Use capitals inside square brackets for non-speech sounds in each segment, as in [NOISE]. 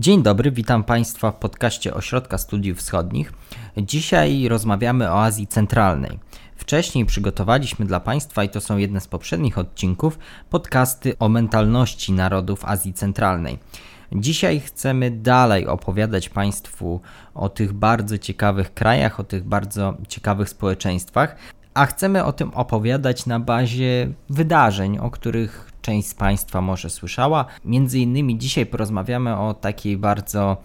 Dzień dobry, witam Państwa w podcaście Ośrodka Studiów Wschodnich. Dzisiaj rozmawiamy o Azji Centralnej. Wcześniej przygotowaliśmy dla Państwa, i to są jedne z poprzednich odcinków, podcasty o mentalności narodów Azji Centralnej. Dzisiaj chcemy dalej opowiadać Państwu o tych bardzo ciekawych krajach, o tych bardzo ciekawych społeczeństwach, a chcemy o tym opowiadać na bazie wydarzeń, o których część z Państwa może słyszała. Między innymi dzisiaj porozmawiamy o takiej bardzo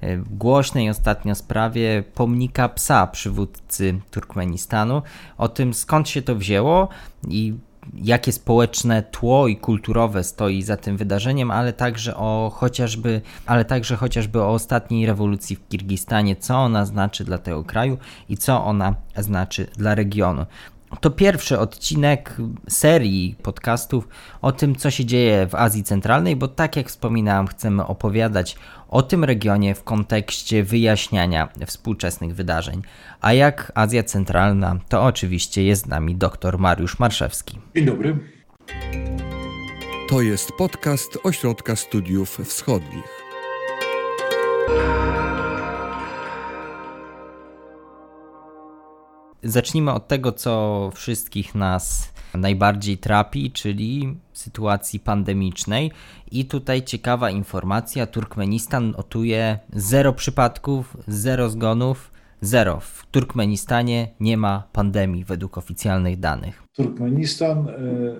e, głośnej ostatnio sprawie pomnika psa przywódcy Turkmenistanu, o tym skąd się to wzięło i jakie społeczne tło i kulturowe stoi za tym wydarzeniem, ale także o chociażby, ale także chociażby o ostatniej rewolucji w Kirgistanie, co ona znaczy dla tego kraju i co ona znaczy dla regionu. To pierwszy odcinek serii podcastów o tym, co się dzieje w Azji Centralnej, bo tak jak wspominałem, chcemy opowiadać o tym regionie w kontekście wyjaśniania współczesnych wydarzeń. A jak Azja Centralna, to oczywiście jest z nami dr Mariusz Marszewski. Dzień dobry. To jest podcast Ośrodka Studiów Wschodnich. Zacznijmy od tego, co wszystkich nas najbardziej trapi, czyli sytuacji pandemicznej. I tutaj ciekawa informacja: Turkmenistan notuje zero przypadków, zero zgonów, zero. W Turkmenistanie nie ma pandemii według oficjalnych danych. Turkmenistan e,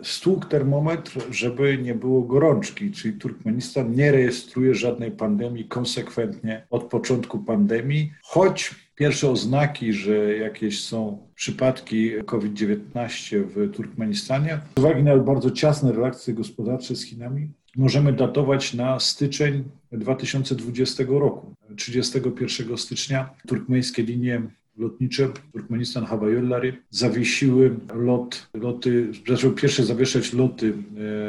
stłukł termometr, żeby nie było gorączki, czyli Turkmenistan nie rejestruje żadnej pandemii konsekwentnie od początku pandemii, choć Pierwsze oznaki, że jakieś są przypadki COVID-19 w Turkmenistanie, z uwagi na bardzo ciasne relacje gospodarcze z Chinami, możemy datować na styczeń 2020 roku. 31 stycznia turkmeńskie linie lotnicze Turkmenistan Havayollary zawiesiły lot, loty, zaczęły pierwsze zawieszać loty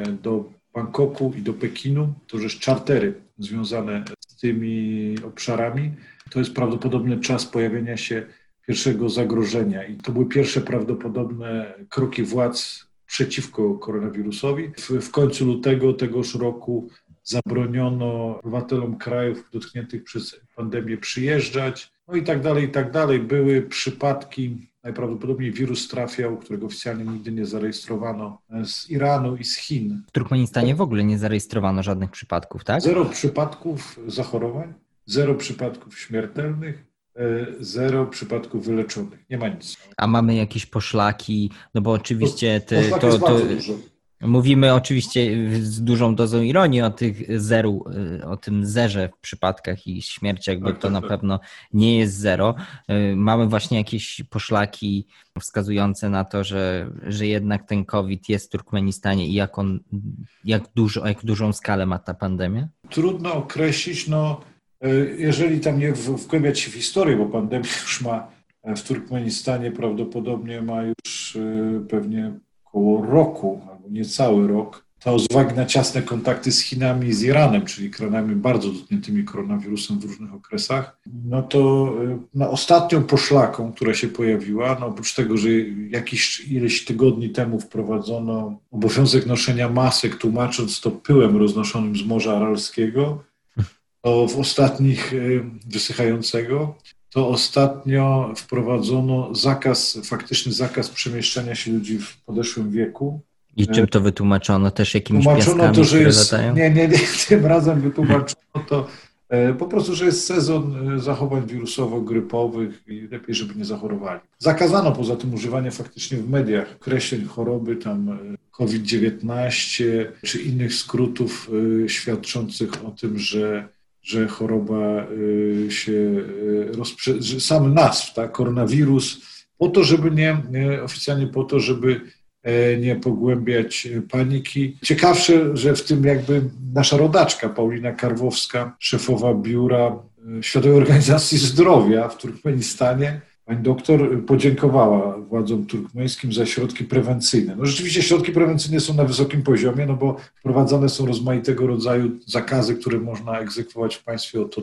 e, do Bangkoku i do Pekinu, to już czartery związane z tymi obszarami to jest prawdopodobny czas pojawienia się pierwszego zagrożenia. I to były pierwsze prawdopodobne kroki władz przeciwko koronawirusowi. W, w końcu lutego tegoż roku zabroniono obywatelom krajów dotkniętych przez pandemię przyjeżdżać, no i tak dalej, i tak dalej. Były przypadki, najprawdopodobniej wirus trafiał, którego oficjalnie nigdy nie zarejestrowano, z Iranu i z Chin. W Turkmenistanie w ogóle nie zarejestrowano żadnych przypadków, tak? Zero przypadków zachorowań zero przypadków śmiertelnych, e, zero przypadków wyleczonych. Nie ma nic. A mamy jakieś poszlaki, no bo oczywiście te, to, to, mówimy oczywiście z dużą dozą ironii o tych zeru, e, o tym zerze w przypadkach i śmierciach, bo tak, to tak, na tak. pewno nie jest zero. E, mamy właśnie jakieś poszlaki wskazujące na to, że, że jednak ten COVID jest w Turkmenistanie i jak on, jak, dużo, jak dużą skalę ma ta pandemia? Trudno określić, no jeżeli tam nie wgłębiać się w historię, bo pandemia [LAUGHS] już ma e, w Turkmenistanie prawdopodobnie ma już e, pewnie około roku, albo niecały rok, to z uwagi na ciasne kontakty z Chinami i z Iranem, czyli krajami bardzo dotkniętymi koronawirusem w różnych okresach, no to na ostatnią poszlaką, która się pojawiła, no oprócz tego, że jakiś ileś tygodni temu wprowadzono obowiązek noszenia masek, tłumacząc to pyłem roznoszonym z Morza Aralskiego, to w ostatnich y, wysychającego, to ostatnio wprowadzono zakaz, faktyczny zakaz przemieszczania się ludzi w podeszłym wieku. I czym to wytłumaczono? Też jakimiś Tłumaczono to, że jest, latają? Nie, nie, nie, [LAUGHS] tym razem wytłumaczono to e, po prostu, że jest sezon e, zachowań wirusowo-grypowych i lepiej, żeby nie zachorowali. Zakazano poza tym używanie faktycznie w mediach określeń choroby tam e, COVID-19 czy innych skrótów świadczących o tym, że że choroba y, się y, rozprze... sam nazw, tak, koronawirus, po to, żeby nie, oficjalnie po to, żeby e, nie pogłębiać paniki. Ciekawsze, że w tym jakby nasza rodaczka Paulina Karwowska, szefowa biura e, Światowej Organizacji Zdrowia w Turkmenistanie, Pani doktor podziękowała władzom turkmeńskim za środki prewencyjne. No rzeczywiście środki prewencyjne są na wysokim poziomie, no bo wprowadzane są rozmaitego rodzaju zakazy, które można egzekwować w państwie o, to,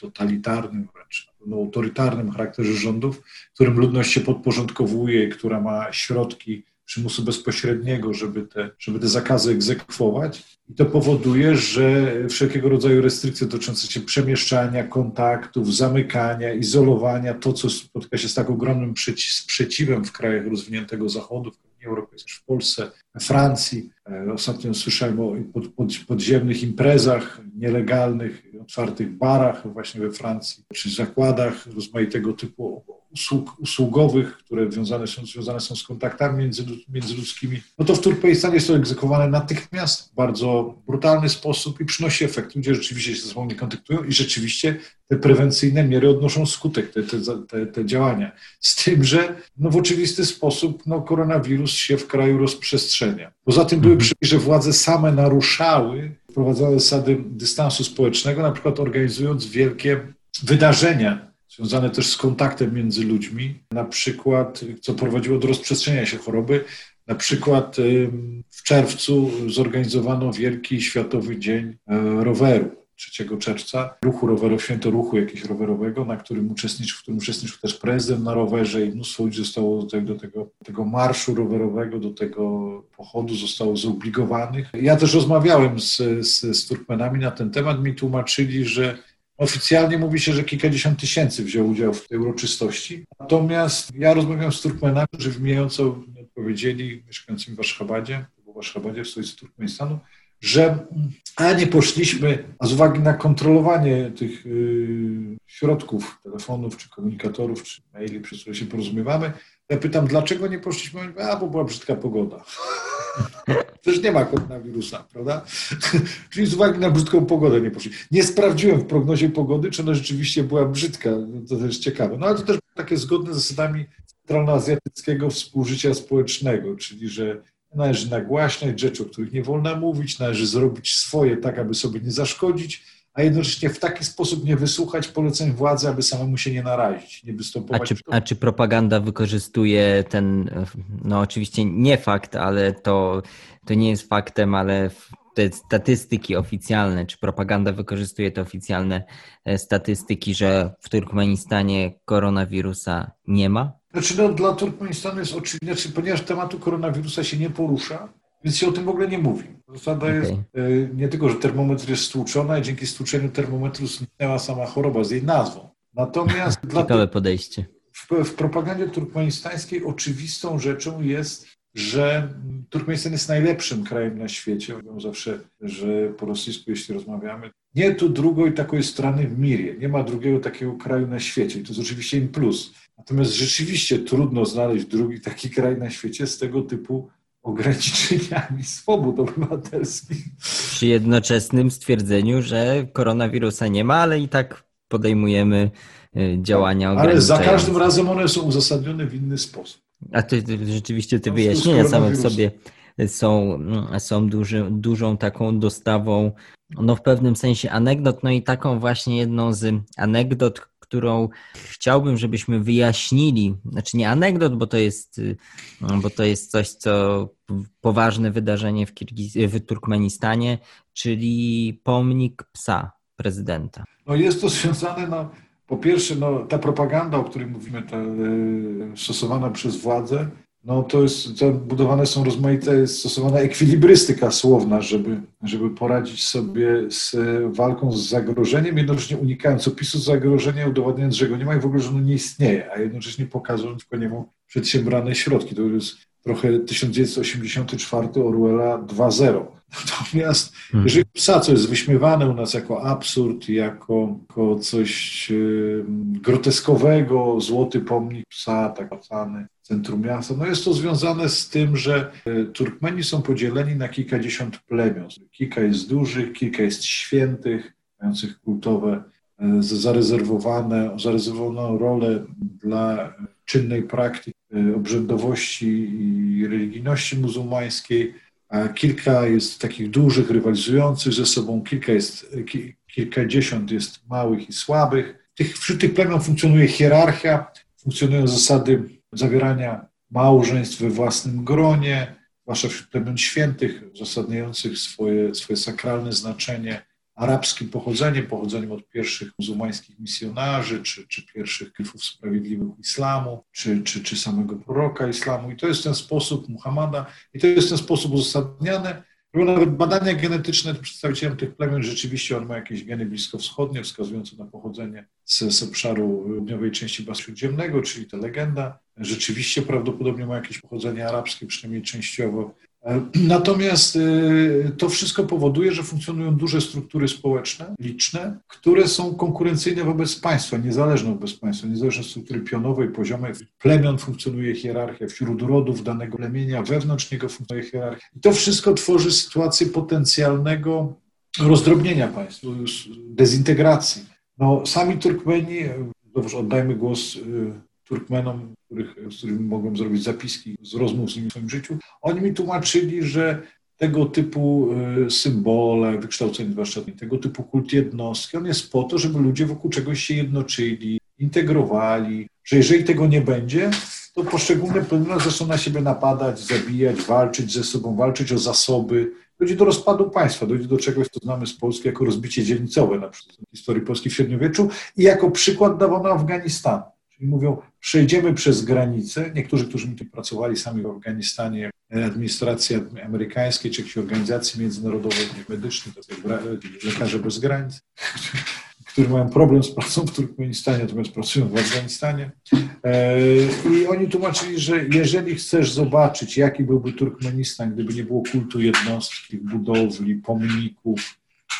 totalitarnym, wręcz no, autorytarnym charakterze rządów, którym ludność się podporządkowuje która ma środki przymusu bezpośredniego, żeby te, żeby te zakazy egzekwować. I to powoduje, że wszelkiego rodzaju restrykcje dotyczące się przemieszczania, kontaktów, zamykania, izolowania, to co spotyka się z tak ogromnym sprzeciwem w krajach rozwiniętego Zachodu, w Unii Europejskiej, w Polsce, we Francji. E, ostatnio słyszałem o pod, pod, podziemnych imprezach nielegalnych, otwartych barach właśnie we Francji, czy zakładach rozmaitego typu usług usługowych, które związane są, związane są z kontaktami między, międzyludzkimi, no to w Turkmenistanie jest to egzekwowane natychmiast w bardzo brutalny sposób i przynosi efekt. Ludzie rzeczywiście się ze sobą nie kontaktują i rzeczywiście te prewencyjne miery odnoszą skutek, te, te, te, te działania. Z tym, że no w oczywisty sposób no, koronawirus się w kraju rozprzestrzenia. Poza tym były mhm. przypadki, że władze same naruszały, wprowadzały zasady dystansu społecznego, na przykład organizując wielkie wydarzenia związane też z kontaktem między ludźmi, na przykład, co prowadziło do rozprzestrzeniania się choroby. Na przykład w czerwcu zorganizowano Wielki Światowy Dzień e, Roweru. 3 czerwca, ruchu rowerowego, święto ruchu jakiegoś rowerowego, na którym uczestniczył, w którym uczestniczył też prezydent na rowerze i mnóstwo ludzi zostało do tego, do tego, tego marszu rowerowego, do tego pochodu zostało zobligowanych. Ja też rozmawiałem z, z, z Turkmenami na ten temat, mi tłumaczyli, że Oficjalnie mówi się, że kilkadziesiąt tysięcy wziął udział w tej uroczystości. Natomiast ja rozmawiam z Turkmenami, którzy wymieniająco odpowiedzieli, mieszkającymi w Aszchabadzie, w Aszchabadzie, w stolicy Turkmenistanu, że a nie poszliśmy, a z uwagi na kontrolowanie tych y, środków, telefonów, czy komunikatorów, czy maili, przez które się porozumiewamy, ja pytam, dlaczego nie poszliśmy? A, bo była brzydka pogoda. [LAUGHS] Przecież nie ma koronawirusa, prawda? [LAUGHS] Czyli z uwagi na brzydką pogodę nie poszli. Nie sprawdziłem w prognozie pogody, czy ona rzeczywiście była brzydka. To też ciekawe. No ale to też takie zgodne z zasadami centralnoazjatyckiego współżycia społecznego, czyli że należy nagłaśniać rzeczy, o których nie wolno mówić, należy zrobić swoje tak, aby sobie nie zaszkodzić, a jednocześnie w taki sposób nie wysłuchać poleceń władzy, aby samemu się nie narazić, nie występować. A czy, a czy propaganda wykorzystuje ten, no oczywiście nie fakt, ale to, to nie jest faktem, ale te statystyki oficjalne, czy propaganda wykorzystuje te oficjalne e, statystyki, że w Turkmenistanie koronawirusa nie ma? Znaczy no, dla Turkmenistanu jest oczywiście, znaczy, ponieważ tematu koronawirusa się nie porusza, więc się o tym w ogóle nie mówi. Zasada okay. jest e, nie tylko, że termometr jest stłuczony, a dzięki stłuczeniu termometru zniknęła sama choroba z jej nazwą. Natomiast [LAUGHS] Ciekawe podejście. W, w propagandzie turkmenistańskiej oczywistą rzeczą jest, że Turkmenistan jest najlepszym krajem na świecie. Mówią zawsze, że po rosyjsku, jeśli rozmawiamy, nie tu drugiej takiej strony w mirie. Nie ma drugiego takiego kraju na świecie. I to jest oczywiście im plus. Natomiast rzeczywiście trudno znaleźć drugi taki kraj na świecie z tego typu ograniczeniami [LAUGHS] swobód obywatelskich. Przy jednoczesnym stwierdzeniu, że koronawirusa nie ma, ale i tak podejmujemy y, działania Ale za każdym razem one są uzasadnione w inny sposób. A to rzeczywiście te wyjaśnienia same w sobie są, są duży, dużą taką dostawą, no w pewnym sensie anegdot, no i taką właśnie jedną z anegdot, którą chciałbym, żebyśmy wyjaśnili. Znaczy nie anegdot, bo to jest, y, bo to jest coś, co poważne wydarzenie w, Kirgiz- w Turkmenistanie, czyli pomnik psa prezydenta. No jest to związane, no, po pierwsze, no, ta propaganda, o której mówimy, ta, y, stosowana przez władze, no to jest, budowane są rozmaite, jest stosowana ekwilibrystyka słowna, żeby, żeby poradzić sobie z walką z zagrożeniem, jednocześnie unikając opisu zagrożenia, udowodniając, że go nie ma i w ogóle, że ono nie istnieje, a jednocześnie pokazując po niemu przedsiębrane środki. To jest trochę 1984 Orwella 2.0. Natomiast hmm. jeżeli psa, co jest wyśmiewane u nas jako absurd, jako, jako coś yy, groteskowego, złoty pomnik psa, tak zwany centrum miasta, no jest to związane z tym, że y, Turkmeni są podzieleni na kilkadziesiąt plemion. Kilka jest dużych, kilka jest świętych, mających kultowe, y, zarezerwowane, zarezerwowaną rolę dla czynnej praktyki y, obrzędowości i religijności muzułmańskiej kilka jest takich dużych, rywalizujących ze sobą, kilka jest, kilkadziesiąt jest małych i słabych. Tych, wśród tych plemion funkcjonuje hierarchia, funkcjonują zasady zawierania małżeństw we własnym gronie, zwłaszcza wśród plemion świętych, uzasadniających swoje, swoje sakralne znaczenie, arabskim pochodzeniem, pochodzeniem od pierwszych muzułmańskich misjonarzy, czy, czy pierwszych klifów sprawiedliwych islamu, czy, czy, czy samego proroka islamu. I to jest ten sposób Muhammada, i to jest ten sposób uzasadniany. Nawet badania genetyczne przedstawicielem tych plemion rzeczywiście on ma jakieś geny bliskowschodnie, wskazujące na pochodzenie z, z obszaru południowej części Basu Śródziemnego, czyli ta legenda. Rzeczywiście prawdopodobnie ma jakieś pochodzenie arabskie, przynajmniej częściowo. Natomiast e, to wszystko powoduje, że funkcjonują duże struktury społeczne, liczne, które są konkurencyjne wobec państwa, niezależne wobec państwa, niezależne struktury pionowej, poziomej. Plemion funkcjonuje hierarchia, wśród rodów danego plemienia, wewnątrz niego funkcjonuje hierarchia. I to wszystko tworzy sytuację potencjalnego rozdrobnienia państwa, dezintegracji. No, sami Turkmeni, dobrze, oddajmy głos Turkmenom, których, z którymi mogłem zrobić zapiski z rozmów z nimi w swoim życiu, oni mi tłumaczyli, że tego typu y, symbole, wykształcenie zwłaszcza tego typu kult jednostki, on jest po to, żeby ludzie wokół czegoś się jednoczyli, integrowali, że jeżeli tego nie będzie, to poszczególne plemiona zaczną na siebie napadać, zabijać, walczyć ze sobą, walczyć o zasoby. Dojdzie do rozpadu państwa, dojdzie do czegoś, co znamy z Polski jako rozbicie dzielnicowe na przykład w historii Polski w średniowieczu i jako przykład dawano Afganistanu. Czyli mówią, przejdziemy przez granicę. Niektórzy, którzy mi tu pracowali sami w Afganistanie, administracji amerykańskiej czy jakiejś organizacji międzynarodowej medycznej, to jest Lekarze Bez Granic, [LAUGHS] którzy mają problem z pracą w Turkmenistanie, natomiast pracują w Afganistanie. E, I oni tłumaczyli, że jeżeli chcesz zobaczyć, jaki byłby Turkmenistan, gdyby nie było kultu jednostki, budowli, pomników,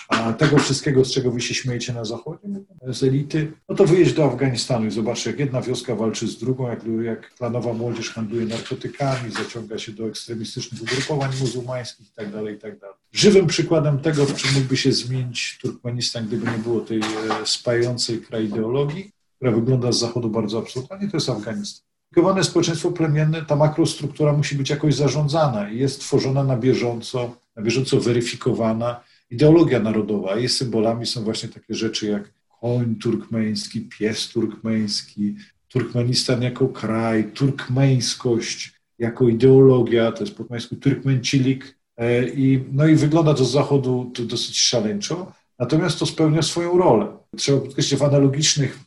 a tego wszystkiego, z czego wy się śmiejecie na zachodzie, z elity, no to wyjedź do Afganistanu i zobacz, jak jedna wioska walczy z drugą, jak, jak planowa młodzież handluje narkotykami, zaciąga się do ekstremistycznych ugrupowań muzułmańskich itd., tak itd. Tak Żywym przykładem tego, w czym mógłby się zmienić Turkmenistan, gdyby nie było tej e, spajającej kraj ideologii, która wygląda z zachodu bardzo absurdalnie, to jest Afganistan. Skomplikowane społeczeństwo plemienne, ta makrostruktura musi być jakoś zarządzana i jest tworzona na bieżąco, na bieżąco weryfikowana ideologia narodowa. Jej symbolami są właśnie takie rzeczy jak koń turkmeński, pies turkmeński, Turkmenistan jako kraj, turkmeńskość jako ideologia, to jest po turkmeńsku turkmencilik. E, I, no i wygląda to z zachodu to dosyć szaleńczo, natomiast to spełnia swoją rolę. Trzeba podkreślić w analogicznych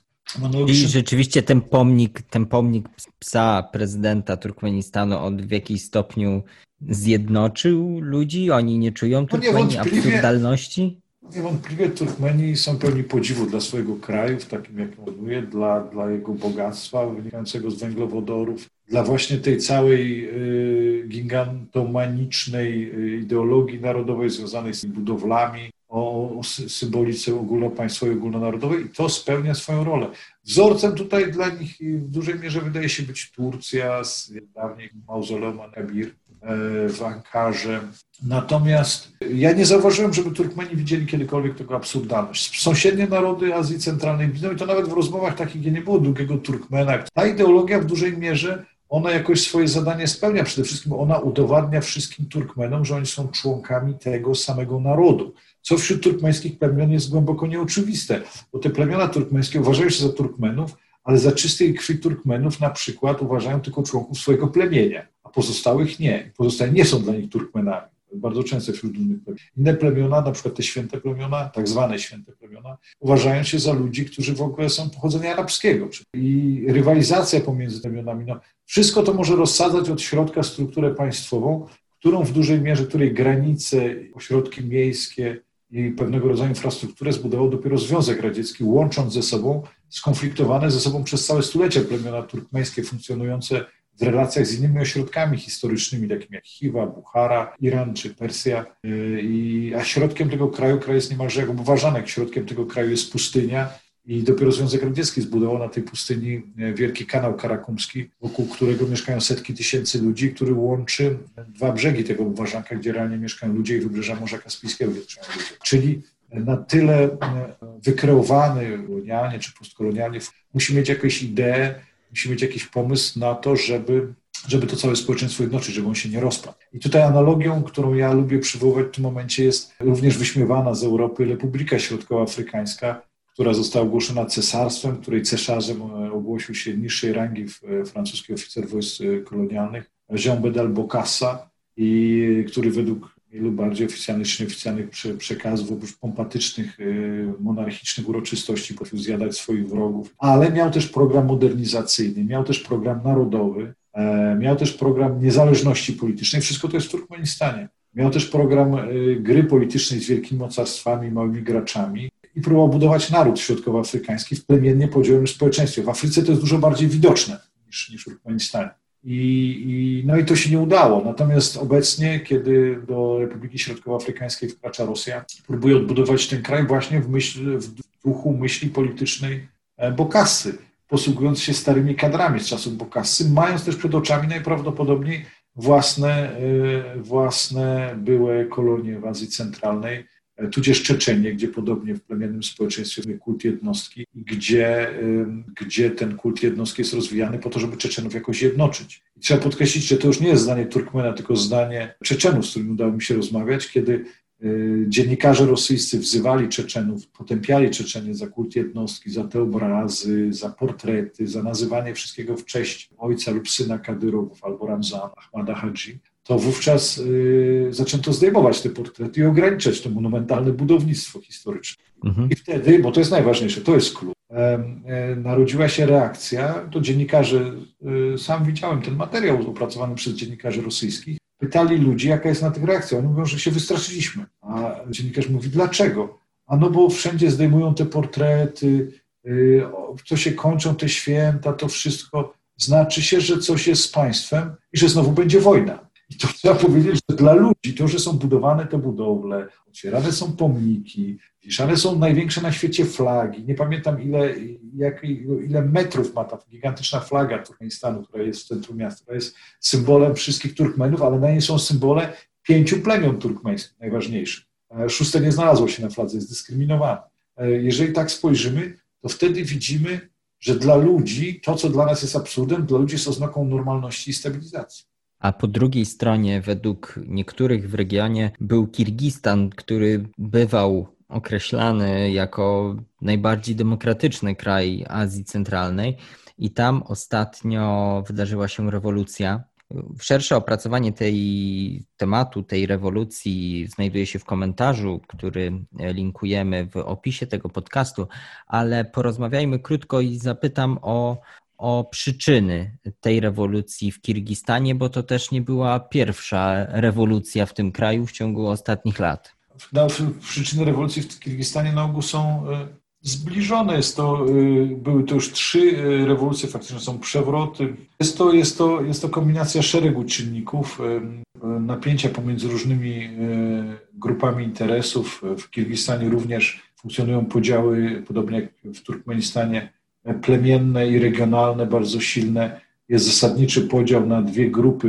i rzeczywiście ten pomnik, ten pomnik psa prezydenta Turkmenistanu on w jakimś stopniu zjednoczył ludzi? Oni nie czują Turkmenii no absurdalności? Niewątpliwie Turkmeni są pełni podziwu dla swojego kraju, w takim jakim odnuje, dla, dla jego bogactwa wynikającego z węglowodorów, dla właśnie tej całej y, gigantomanicznej y, ideologii narodowej związanej z budowlami, o, symbolice ogólnopaństwowej, ogólnonarodowej i to spełnia swoją rolę. Wzorcem tutaj dla nich w dużej mierze wydaje się być Turcja z dawniej mauzoleum Anabir e, w Ankarze. Natomiast ja nie zauważyłem, żeby Turkmeni widzieli kiedykolwiek tego absurdalność. Sąsiednie narody Azji Centralnej widzą i to nawet w rozmowach takich, gdzie nie było drugiego Turkmena. Ta ideologia w dużej mierze ona jakoś swoje zadanie spełnia. Przede wszystkim ona udowadnia wszystkim Turkmenom, że oni są członkami tego samego narodu co wśród turkmeńskich plemion jest głęboko nieoczywiste, bo te plemiona turkmeńskie uważają się za Turkmenów, ale za czystej krwi Turkmenów na przykład uważają tylko członków swojego plemienia, a pozostałych nie. Pozostałe nie są dla nich Turkmenami. Bardzo często wśród innych plemion. Inne plemiona, na przykład te święte plemiona, tak zwane święte plemiona, uważają się za ludzi, którzy w ogóle są pochodzenia arabskiego. I rywalizacja pomiędzy plemionami, no, wszystko to może rozsadzać od środka strukturę państwową, którą w dużej mierze, której granice, ośrodki miejskie, i pewnego rodzaju infrastrukturę zbudował dopiero Związek Radziecki, łącząc ze sobą skonfliktowane ze sobą przez całe stulecia plemiona turkmeńskie funkcjonujące w relacjach z innymi ośrodkami historycznymi, takimi jak Chiwa, Buchara, Iran czy Persja. I, a środkiem tego kraju, kraj jest niemalże jak uważany, jak środkiem tego kraju jest pustynia, i dopiero Związek Radziecki zbudował na tej pustyni e, wielki kanał karakumski, wokół którego mieszkają setki tysięcy ludzi, który łączy dwa brzegi tego uważanka, gdzie realnie mieszkają ludzie i wybrzeża Morza Kaspijskiego, gdzie ludzie. Czyli na tyle e, wykreowany kolonialnie czy postkolonialnie musi mieć jakąś ideę, musi mieć jakiś pomysł na to, żeby żeby to całe społeczeństwo jednoczyć, żeby on się nie rozpadł. I tutaj analogią, którą ja lubię przywoływać w tym momencie jest również wyśmiewana z Europy Republika Środkowoafrykańska, która została ogłoszona cesarstwem, której cesarzem e, ogłosił się niższej rangi e, francuski oficer wojsk e, kolonialnych, Jean Bedel Bocassa, i który według wielu bardziej oficjalnych czy nieoficjalnych przekazów, oprócz pompatycznych, monarchicznych uroczystości, potrafił zjadać swoich wrogów, ale miał też program modernizacyjny, miał też program narodowy, miał też program niezależności politycznej. Wszystko to jest w Turkmenistanie. Miał też program gry politycznej z wielkimi mocarstwami, małymi graczami i próbował budować naród środkowoafrykański w plemiennie podzielonym społeczeństwie. W Afryce to jest dużo bardziej widoczne niż, niż w Turkmenistanie. I, I, no i to się nie udało. Natomiast obecnie, kiedy do Republiki Środkowoafrykańskiej wkracza Rosja, próbuje odbudować ten kraj właśnie w, myśl, w duchu myśli politycznej e, Bokassy, posługując się starymi kadrami z czasów Bokassy, mając też przed oczami najprawdopodobniej własne, e, własne były kolonie w Azji Centralnej, tudzież Czeczenie, gdzie podobnie w plemiennym społeczeństwie jest kult jednostki, gdzie, gdzie ten kult jednostki jest rozwijany po to, żeby Czeczenów jakoś jednoczyć. I trzeba podkreślić, że to już nie jest zdanie Turkmena, tylko zdanie Czeczenów, z którymi udało mi się rozmawiać, kiedy y, dziennikarze rosyjscy wzywali Czeczenów, potępiali Czeczenie za kult jednostki, za te obrazy, za portrety, za nazywanie wszystkiego w cześć ojca lub syna Kadyrowów albo Ramzana, Ahmada Hadzi to wówczas y, zaczęto zdejmować te portrety i ograniczać to monumentalne budownictwo historyczne. Mhm. I wtedy, bo to jest najważniejsze, to jest klucz, e, narodziła się reakcja, to dziennikarze, y, sam widziałem ten materiał opracowany przez dziennikarzy rosyjskich, pytali ludzi, jaka jest na tych reakcja. Oni mówią, że się wystraszyliśmy. A dziennikarz mówi, dlaczego? A no bo wszędzie zdejmują te portrety, y, co się kończą te święta, to wszystko znaczy się, że coś jest z państwem i że znowu będzie wojna. I to trzeba powiedzieć, że dla ludzi to, że są budowane te budowle, otwierane są pomniki, wieszane są największe na świecie flagi. Nie pamiętam ile, jak, ile metrów ma ta gigantyczna flaga Turkmenistanu, która jest w centrum miasta, która jest symbolem wszystkich Turkmenów, ale na niej są symbole pięciu plemion turkmeńskich, najważniejszych. E, szóste nie znalazło się na fladze, jest dyskryminowane. E, jeżeli tak spojrzymy, to wtedy widzimy, że dla ludzi to, co dla nas jest absurdem, dla ludzi jest oznaką normalności i stabilizacji a po drugiej stronie, według niektórych w regionie, był Kirgistan, który bywał określany jako najbardziej demokratyczny kraj Azji Centralnej. I tam ostatnio wydarzyła się rewolucja. Szersze opracowanie tej tematu, tej rewolucji znajduje się w komentarzu, który linkujemy w opisie tego podcastu, ale porozmawiajmy krótko i zapytam o o przyczyny tej rewolucji w Kirgistanie, bo to też nie była pierwsza rewolucja w tym kraju w ciągu ostatnich lat. No, przyczyny rewolucji w Kirgistanie na ogół są e, zbliżone. Jest to, e, były to już trzy e, rewolucje, faktycznie są przewroty. Jest to, jest to, jest to kombinacja szeregu czynników, napięcia pomiędzy różnymi grupami interesów. W Kirgistanie również funkcjonują podziały, podobnie jak w Turkmenistanie, plemienne i regionalne, bardzo silne. Jest zasadniczy podział na dwie grupy,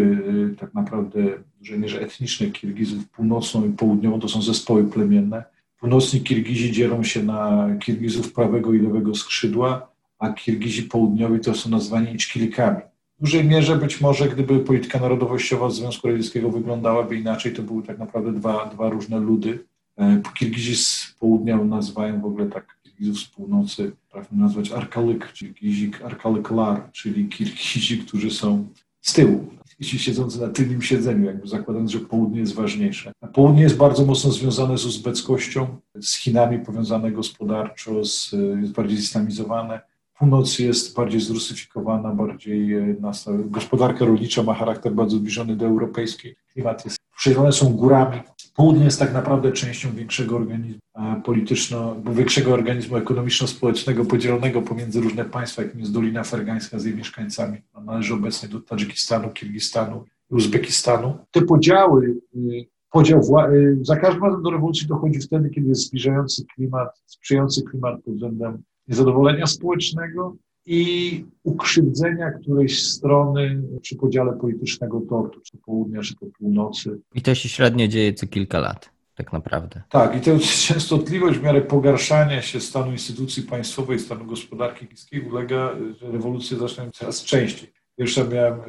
y, tak naprawdę w dużej mierze etniczne Kirgizów, północną i południową, to są zespoły plemienne. Północni Kirgizi dzielą się na Kirgizów prawego i lewego skrzydła, a Kirgizi południowi to są nazwani Iczkilikami. W dużej mierze być może, gdyby polityka narodowościowa Związku Radzieckiego wyglądałaby inaczej, to były tak naprawdę dwa, dwa różne ludy. E, Kirgizi z południa nazywają w ogóle tak Kirgizów z północy potrafimy nazwać arkalyk, czyli gizik, arkalyklar, czyli kirgizi, którzy są z tyłu, ci siedzący na tylnym siedzeniu, jakby zakładając, że południe jest ważniejsze. A południe jest bardzo mocno związane z uzbeckością, z Chinami powiązane gospodarczo, z, jest bardziej zistamizowane. Północ jest bardziej zrusyfikowana, bardziej e, nastawiona. Gospodarka rolnicza ma charakter bardzo zbliżony do europejskiej. Klimat jest, przejeżdżone są górami, Południe jest tak naprawdę częścią większego organizmu polityczno, większego organizmu ekonomiczno-społecznego podzielonego pomiędzy różne państwa, jakim jest Dolina Fergańska z jej mieszkańcami. Należy obecnie do Tadżykistanu, Kirgistanu i Uzbekistanu. Te podziały, y, podział y, za każdym razem do rewolucji dochodzi wtedy, kiedy jest zbliżający klimat, sprzyjający klimat pod względem niezadowolenia społecznego, i ukrzywdzenia którejś strony przy podziale politycznego tortu, czy południa, czy po północy. I to się średnio dzieje co kilka lat, tak naprawdę. Tak, i tę częstotliwość w miarę pogarszania się stanu instytucji państwowej, stanu gospodarki chińskiej ulega, że rewolucje zaczynają coraz częściej. Pierwsza miałem,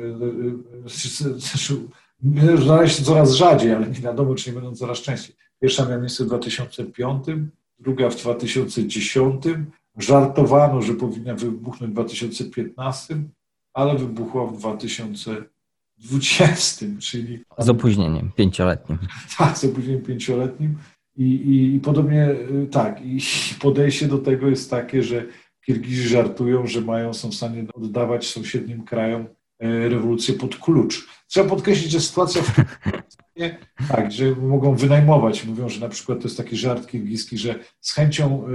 znaleźć się coraz rzadziej, ale nie wiadomo, czy nie będą coraz częściej. Pierwsza miała miejsce w 2005, druga w 2010, Żartowano, że powinna wybuchnąć w 2015, ale wybuchła w 2020. 20, czyli... Z opóźnieniem pięcioletnim. [LAUGHS] Tak, z opóźnieniem pięcioletnim. I, i, I, podobnie tak, i [LAUGHS] podejście do tego jest takie, że Kirgizi żartują, że mają, są w stanie oddawać sąsiednim krajom rewolucję pod klucz. Trzeba podkreślić, że sytuacja w [LAUGHS] tak, że mogą wynajmować. Mówią, że na przykład to jest taki żart kirgiski, że z chęcią,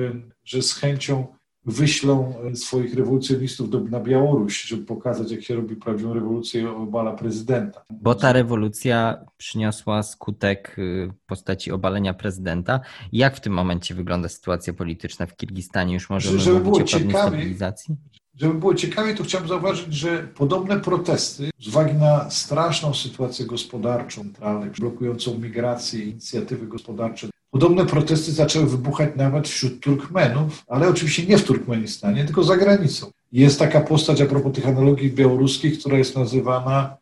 że z chęcią wyślą swoich rewolucjonistów do, na Białoruś, żeby pokazać, jak się robi prawdziwą rewolucję i obala prezydenta. Bo ta rewolucja przyniosła skutek y, w postaci obalenia prezydenta. Jak w tym momencie wygląda sytuacja polityczna w Kirgistanie? Już możemy żeby mówić o pewnej stabilizacji? Żeby było ciekawie, to chciałbym zauważyć, że podobne protesty z uwagi na straszną sytuację gospodarczą centralnej, blokującą migrację inicjatywy gospodarcze, podobne protesty zaczęły wybuchać nawet wśród Turkmenów, ale oczywiście nie w Turkmenistanie, tylko za granicą. Jest taka postać a propos tych analogii białoruskich, która jest nazywana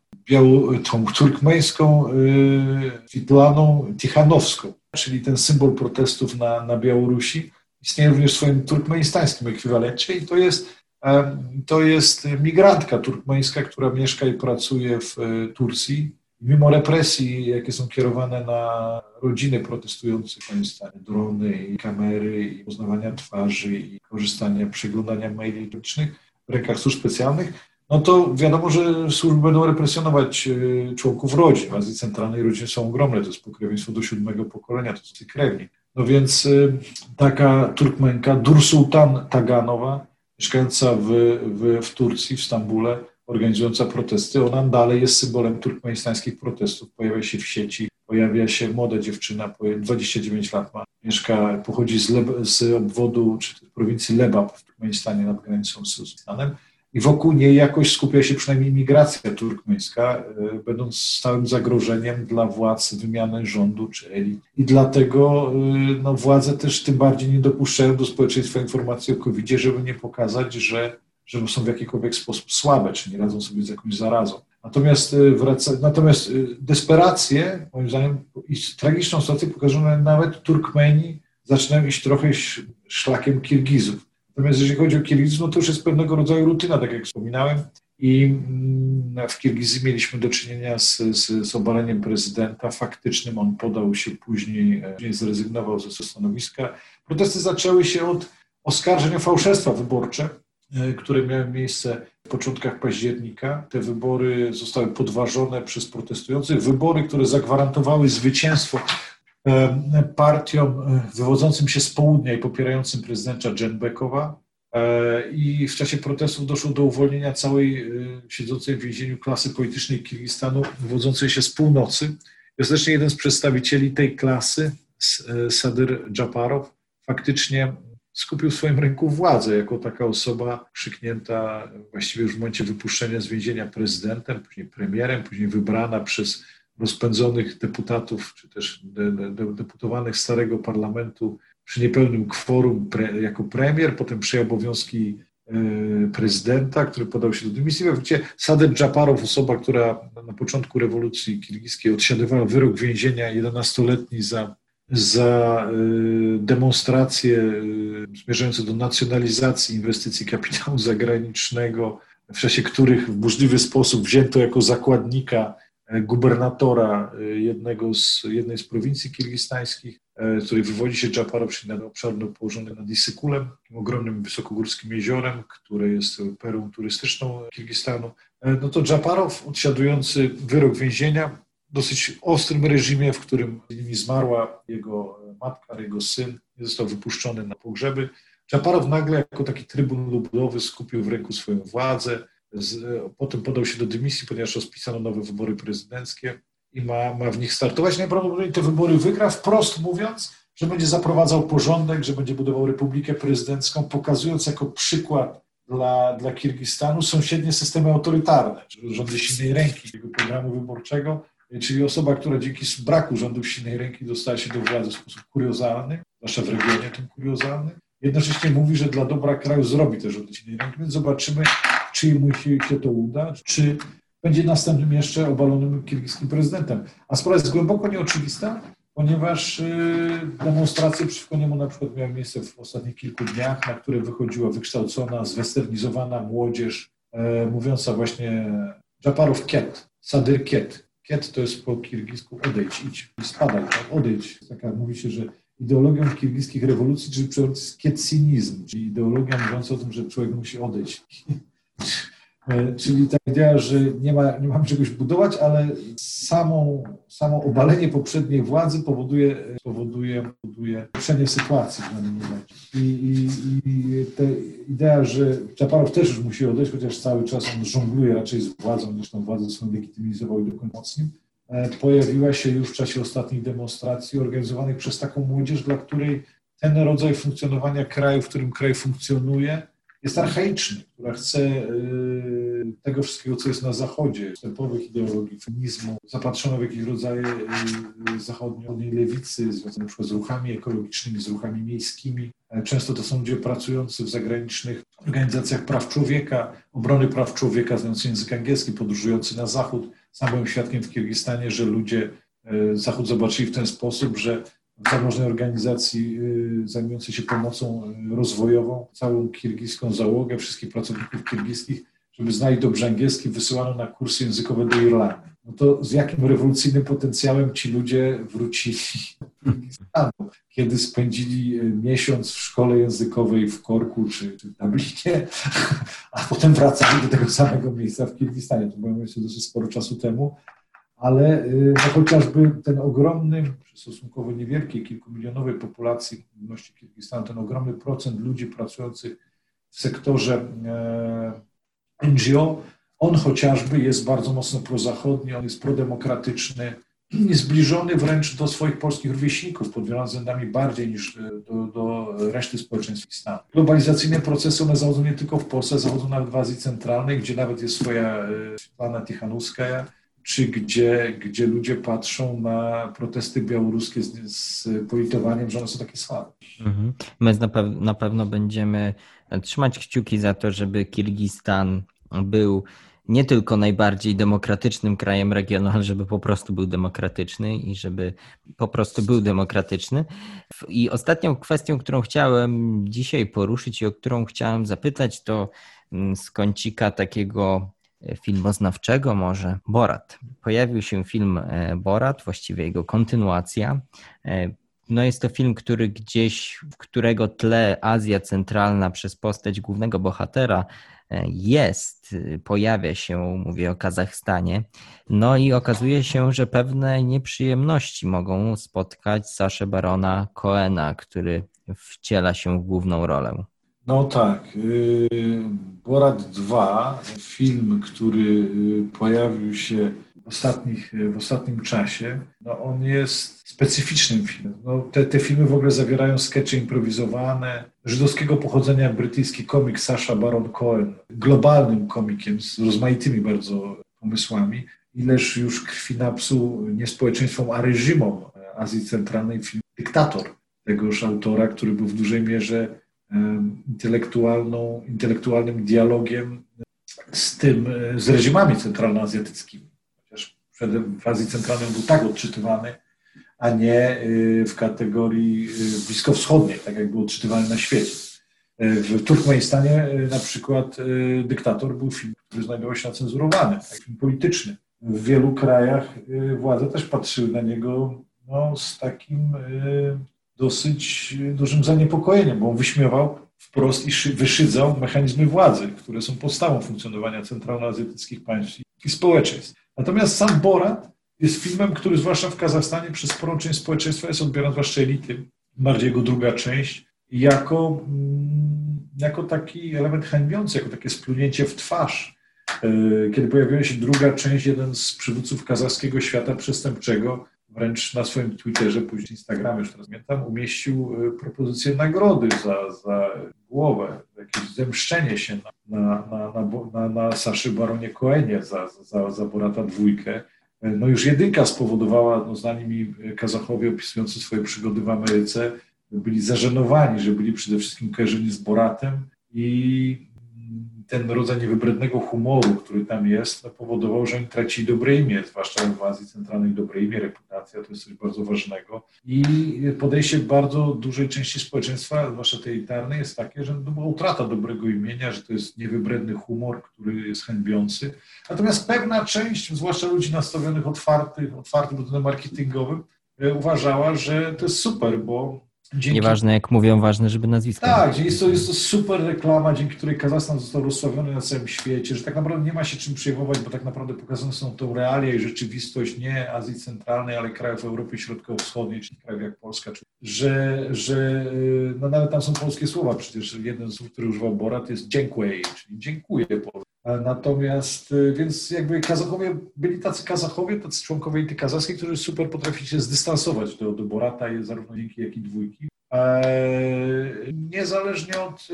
tą turkmeńską yy, Fitlaną Tichanowską, czyli ten symbol protestów na, na Białorusi. Istnieje również w swoim turkmenistańskim ekwiwalencie i to jest to jest migrantka turkmeńska, która mieszka i pracuje w e, Turcji. Mimo represji, jakie są kierowane na rodziny protestujących Afganistanie, drony i kamery i poznawania twarzy i korzystania, przeglądania maili elektronicznych w rękach służb specjalnych, no to wiadomo, że służby będą represjonować e, członków rodzin. W Azji Centralnej rodziny są ogromne, to jest pokrewieństwo do siódmego pokolenia, to jest krewni. No więc e, taka Turkmenka, Dursultan Taganowa, mieszkająca w, w, w Turcji, w Stambule, organizująca protesty, ona dalej jest symbolem turkmenistańskich protestów. Pojawia się w sieci, pojawia się młoda dziewczyna, 29 lat ma, mieszka, pochodzi z, Leb, z obwodu, czy prowincji Lebab w Turkmenistanie nad granicą z Uzbekistanem i wokół niej jakoś skupia się przynajmniej migracja turkmeńska, e, będąc stałym zagrożeniem dla władz wymiany rządu czy elit. I dlatego e, no, władze też tym bardziej nie dopuszczają do społeczeństwa informacji o covid żeby nie pokazać, że, że są w jakikolwiek sposób słabe, czy nie radzą sobie z jakąś zarazą. Natomiast, e, wraca, natomiast desperację, moim zdaniem, i tragiczną sytuację pokazują nawet Turkmeni zaczynają iść trochę szlakiem Kirgizów. Natomiast jeżeli chodzi o Kirgizm, no to już jest pewnego rodzaju rutyna, tak jak wspominałem. I mm, w Kirgizji mieliśmy do czynienia z, z, z obaleniem prezydenta faktycznym. On podał się później, e, później zrezygnował ze stanowiska. Protesty zaczęły się od oskarżeń o fałszerstwa wyborcze, e, które miały miejsce w początkach października. Te wybory zostały podważone przez protestujących. Wybory, które zagwarantowały zwycięstwo partiom e, wywodzącym się z południa i popierającym prezydenta Dżenbekowa. E, I w czasie protestów doszło do uwolnienia całej siedzącej w więzieniu klasy politycznej Kirgistanu, wywodzącej się z północy. Ostatecznie jeden z przedstawicieli tej klasy, Sadyr Dżaparow, faktycznie skupił w swoim ręku władzę jako taka osoba krzyknięta właściwie już w momencie wypuszczenia z więzienia prezydentem, później premierem, później wybrana przez rozpędzonych deputatów, czy też de, de, deputowanych starego parlamentu przy niepełnym kworum pre, jako premier, potem przejął obowiązki e, prezydenta, który podał się do dymisji. Właściwie Sadem Dżaparow, osoba, która na początku rewolucji kirgiskiej odsiadywała wyrok więzienia 11-letni za, za e, demonstracje e, zmierzające do nacjonalizacji inwestycji kapitału zagranicznego, w czasie których w burzliwy sposób wzięto jako zakładnika gubernatora y, jednego z, jednej z prowincji kirgistańskich, z y, której wywodzi się Dżaparow, czyli na obszar położony nad Isykulem, ogromnym wysokogórskim jeziorem, które jest perą turystyczną Kirgistanu. Y, no to Dżaparow, odsiadujący wyrok więzienia, dosyć ostrym reżimie, w którym zmarła jego matka, jego syn, został wypuszczony na pogrzeby. Dżaparow nagle jako taki trybun ludowy skupił w ręku swoją władzę, z, potem podał się do dymisji, ponieważ rozpisano nowe wybory prezydenckie i ma, ma w nich startować. Najprawdopodobniej te wybory wygra, wprost mówiąc, że będzie zaprowadzał porządek, że będzie budował republikę prezydencką, pokazując jako przykład dla, dla Kirgistanu sąsiednie systemy autorytarne, rządy silnej ręki jego programu wyborczego, czyli osoba, która dzięki braku rządów silnej ręki dostała się do władzy w sposób kuriozalny, zwłaszcza w regionie tym kuriozalnym, jednocześnie mówi, że dla dobra kraju zrobi te rządy silnej ręki, więc zobaczymy, czy mu się to uda, czy będzie następnym jeszcze obalonym kirgiskim prezydentem. A sprawa jest głęboko nieoczywista, ponieważ y, demonstracje przeciwko niemu na przykład miały miejsce w ostatnich kilku dniach, na które wychodziła wykształcona, zwesternizowana młodzież, e, mówiąca właśnie Japarow Kiet, Sadyr Kiet. Kiet to jest po kirgisku odejdź, idź, spadaj, tak, odejdź. Taka, mówi się, że ideologią kirgiskich rewolucji, czyli jest kietsinizm, czyli ideologia mówiąca o tym, że człowiek musi odejść. [LAUGHS] E, czyli ta idea, że nie, ma, nie mamy czegoś budować, ale samą, samo obalenie poprzedniej władzy powoduje, powoduje, powoduje lepszenie sytuacji w danym momencie. I, i, I ta idea, że Czaparow też już musi odejść, chociaż cały czas on żongluje raczej z władzą, niż tą władzę swoją legitymizował i dokonał e, pojawiła się już w czasie ostatnich demonstracji organizowanych przez taką młodzież, dla której ten rodzaj funkcjonowania kraju, w którym kraj funkcjonuje, jest archaiczny, która chce y, tego wszystkiego, co jest na Zachodzie, wstępowych ideologii, feminizmu, zapatrzono w jakieś rodzaje y, zachodniej lewicy, związane przykład z ruchami ekologicznymi, z ruchami miejskimi. E, często to są ludzie pracujący w zagranicznych organizacjach praw człowieka, obrony praw człowieka, znający język angielski, podróżujący na Zachód. Sam byłem świadkiem w Kirgistanie, że ludzie e, Zachód zobaczyli w ten sposób, że zamożnej organizacji y, zajmującej się pomocą y, rozwojową, całą kirgiską załogę, wszystkich pracowników kirgiskich, żeby znali dobrze angielski, wysyłano na kursy językowe do Irlandii. No to z jakim rewolucyjnym potencjałem ci ludzie wrócili do Kirgistanu, kiedy spędzili y, miesiąc w szkole językowej w Korku czy, czy w Dublinie, [LAUGHS] a potem wracali do tego samego miejsca w Kirgistanie. To było myślę dosyć sporo czasu temu ale y, no chociażby ten ogromny, stosunkowo niewielkiej, kilkumilionowej populacji ludności Kirgistanu, ten ogromny procent ludzi pracujących w sektorze e, NGO, on chociażby jest bardzo mocno prozachodni, on jest prodemokratyczny, zbliżony wręcz do swoich polskich rówieśników pod wieloma względami bardziej niż e, do, do reszty społeczeństwa stanu. Globalizacyjne procesy one zachodzą nie tylko w Polsce, zachodzą nawet w Azji Centralnej, gdzie nawet jest swoja e, Svetlana Tichanowskaja, czy gdzie, gdzie ludzie patrzą na protesty białoruskie z, z politowaniem, że one są takie słabe. Mhm. My na, pew na pewno będziemy trzymać kciuki za to, żeby Kirgistan był nie tylko najbardziej demokratycznym krajem regionu, ale żeby po prostu był demokratyczny i żeby po prostu był demokratyczny. I ostatnią kwestią, którą chciałem dzisiaj poruszyć i o którą chciałem zapytać, to mm, z kącika takiego filmoznawczego może Borat. Pojawił się film e, Borat, właściwie jego kontynuacja. E, no jest to film, który gdzieś, w którego tle Azja Centralna przez postać głównego bohatera e, jest, pojawia się, mówię o Kazachstanie. No i okazuje się, że pewne nieprzyjemności mogą spotkać Saszę Barona Coena, który wciela się w główną rolę. No tak. Y, Borat 2, film, który y, pojawił się w, ostatnich, w ostatnim czasie, no on jest specyficznym filmem. No te, te filmy w ogóle zawierają skecze improwizowane. Żydowskiego pochodzenia brytyjski komik Sasha Baron Cohen, globalnym komikiem z rozmaitymi bardzo pomysłami. Ileż już krwi napsuł nie społeczeństwom, a reżimom Azji Centralnej film Dyktator tegoż autora, który był w dużej mierze intelektualną, intelektualnym dialogiem z tym, e, z reżimami centralnoazjatyckimi. Chociaż w Azji Centralnej był tak odczytywany, a nie e, w kategorii e, bliskowschodniej, tak jak był odczytywany na świecie. W Turkmenistanie na przykład Dyktator był film, który znajdował się cenzurowany, film polityczny. W wielu krajach władze też patrzyły na niego no, z takim dosyć dużym zaniepokojeniem, bo on wyśmiewał wprost i wyszydzał mechanizmy władzy, które są podstawą funkcjonowania centralnoazjatyckich państw i społeczeństw. Natomiast sam Borat jest filmem, który zwłaszcza w Kazachstanie przez sporą część społeczeństwa jest odbierany, zwłaszcza elity, bardziej jego druga część, jako, mm, jako taki element hańbiący, jako takie splunięcie w twarz. E, kiedy pojawiła się druga część, jeden z przywódców kazachskiego świata przestępczego wręcz na swoim Twitterze, później Instagramie, już teraz pamiętam, umieścił y, propozycję nagrody za, za głowę, jakieś zemszczenie się na, na, na, na, na Saszy Baronie Koenie za, za, za Borata dwójkę. No już jedynka spowodowała, no znani mi Kazachowie opisujący swoje przygody w Ameryce, byli zażenowani, że byli przede wszystkim kojarzeni z Boratem i ten rodzaj niewybrednego humoru, który tam jest, no, powodował, że oni tracili dobre imię, zwłaszcza w Azji Centralnej dobre imię, reputacja to jest coś bardzo ważnego. I podejście bardzo dużej części społeczeństwa, zwłaszcza tej elitarnej, jest takie, że to była utrata dobrego imienia, że to jest niewybredny humor, który jest hańbiący. Natomiast pewna część, zwłaszcza ludzi nastawionych otwartych, otwartych pod marketingowym, e, uważała, że to jest super, bo Dzięki... Nieważne jak mówią, ważne, żeby nazwisko. Tak, jest to, jest to super reklama, dzięki której Kazachstan został rozsławiony na całym świecie, że tak naprawdę nie ma się czym przejmować, bo tak naprawdę pokazane są to realia i rzeczywistość nie Azji Centralnej, ale krajów Europy Środkowo-Wschodniej, czyli krajów jak Polska, że, że no nawet tam są polskie słowa, przecież. Jeden z słów, który używał Borat jest dziękuję, czyli dziękuję Natomiast, y, więc jakby Kazachowie, byli tacy Kazachowie, tacy członkowie elity kazachskiej, którzy super potrafili się zdystansować do, do Borata, zarówno dzięki, jak i dwójki. Eee, niezależnie od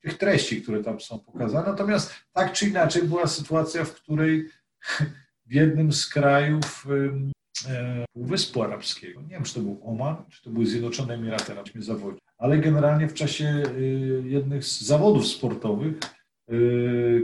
tych treści, które tam są pokazane. Natomiast tak czy inaczej była sytuacja, w której w jednym z krajów e, Półwyspu Arabskiego, nie wiem, czy to był Oman, czy to były Zjednoczone Emiraty Arabskie zawodzi, ale generalnie w czasie y, jednych z zawodów sportowych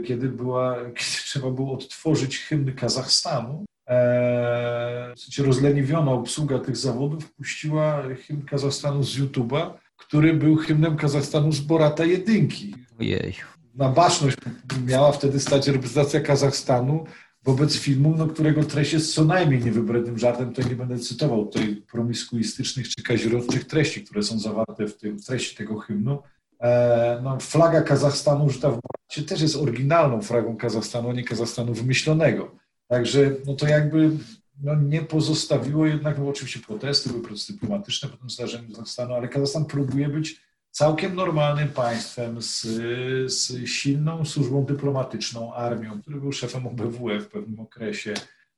kiedy, była, [LAUGHS] kiedy trzeba było odtworzyć hymn Kazachstanu. E, w sensie rozleniwiona obsługa tych zawodów puściła hymn Kazachstanu z YouTube'a, który był hymnem Kazachstanu z Borata Jedynki. Ojej. Na baczność miała wtedy stać reprezentacja Kazachstanu wobec filmu, no, którego treść jest co najmniej niewybrednym żartem. Tutaj nie będę cytował tutaj promiskuistycznych czy kazirodczych treści, które są zawarte w, tym, w treści tego hymnu. E, no, flaga Kazachstanu użyta w Boracie też jest oryginalną flagą Kazachstanu, a nie Kazachstanu wymyślonego. Także no to jakby no, nie pozostawiło jednak, no oczywiście protesty, były protesty dyplomatyczne po tym zdarzeniu Kazachstanu, ale Kazachstan próbuje być całkiem normalnym państwem z, z silną służbą dyplomatyczną, armią, który był szefem OBWE w pewnym okresie,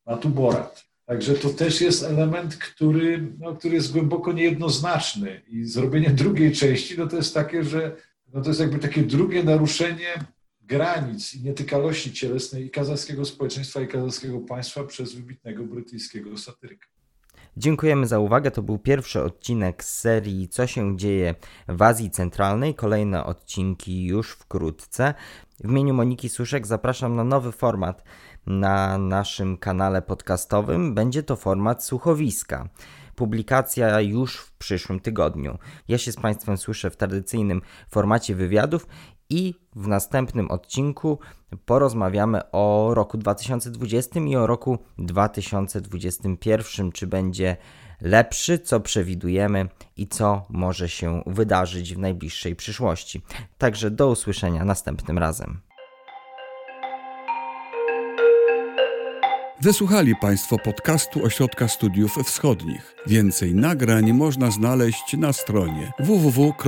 ma tu Borat. Także to też jest element, który, no, który jest głęboko niejednoznaczny i zrobienie drugiej części, no to jest takie, że no to jest jakby takie drugie naruszenie granic i nietykalności cielesnej i kazachskiego społeczeństwa i kazachskiego państwa przez wybitnego brytyjskiego satyryka. Dziękujemy za uwagę. To był pierwszy odcinek z serii Co się dzieje w Azji Centralnej. Kolejne odcinki już wkrótce. W imieniu Moniki Suszek zapraszam na nowy format na naszym kanale podcastowym. Będzie to format słuchowiska. Publikacja już w przyszłym tygodniu. Ja się z Państwem słyszę w tradycyjnym formacie wywiadów i w następnym odcinku porozmawiamy o roku 2020 i o roku 2021. Czy będzie lepszy, co przewidujemy i co może się wydarzyć w najbliższej przyszłości. Także do usłyszenia następnym razem. Wysłuchali Państwo podcastu Ośrodka Studiów Wschodnich. Więcej nagrań można znaleźć na stronie www.osw.waw.pl.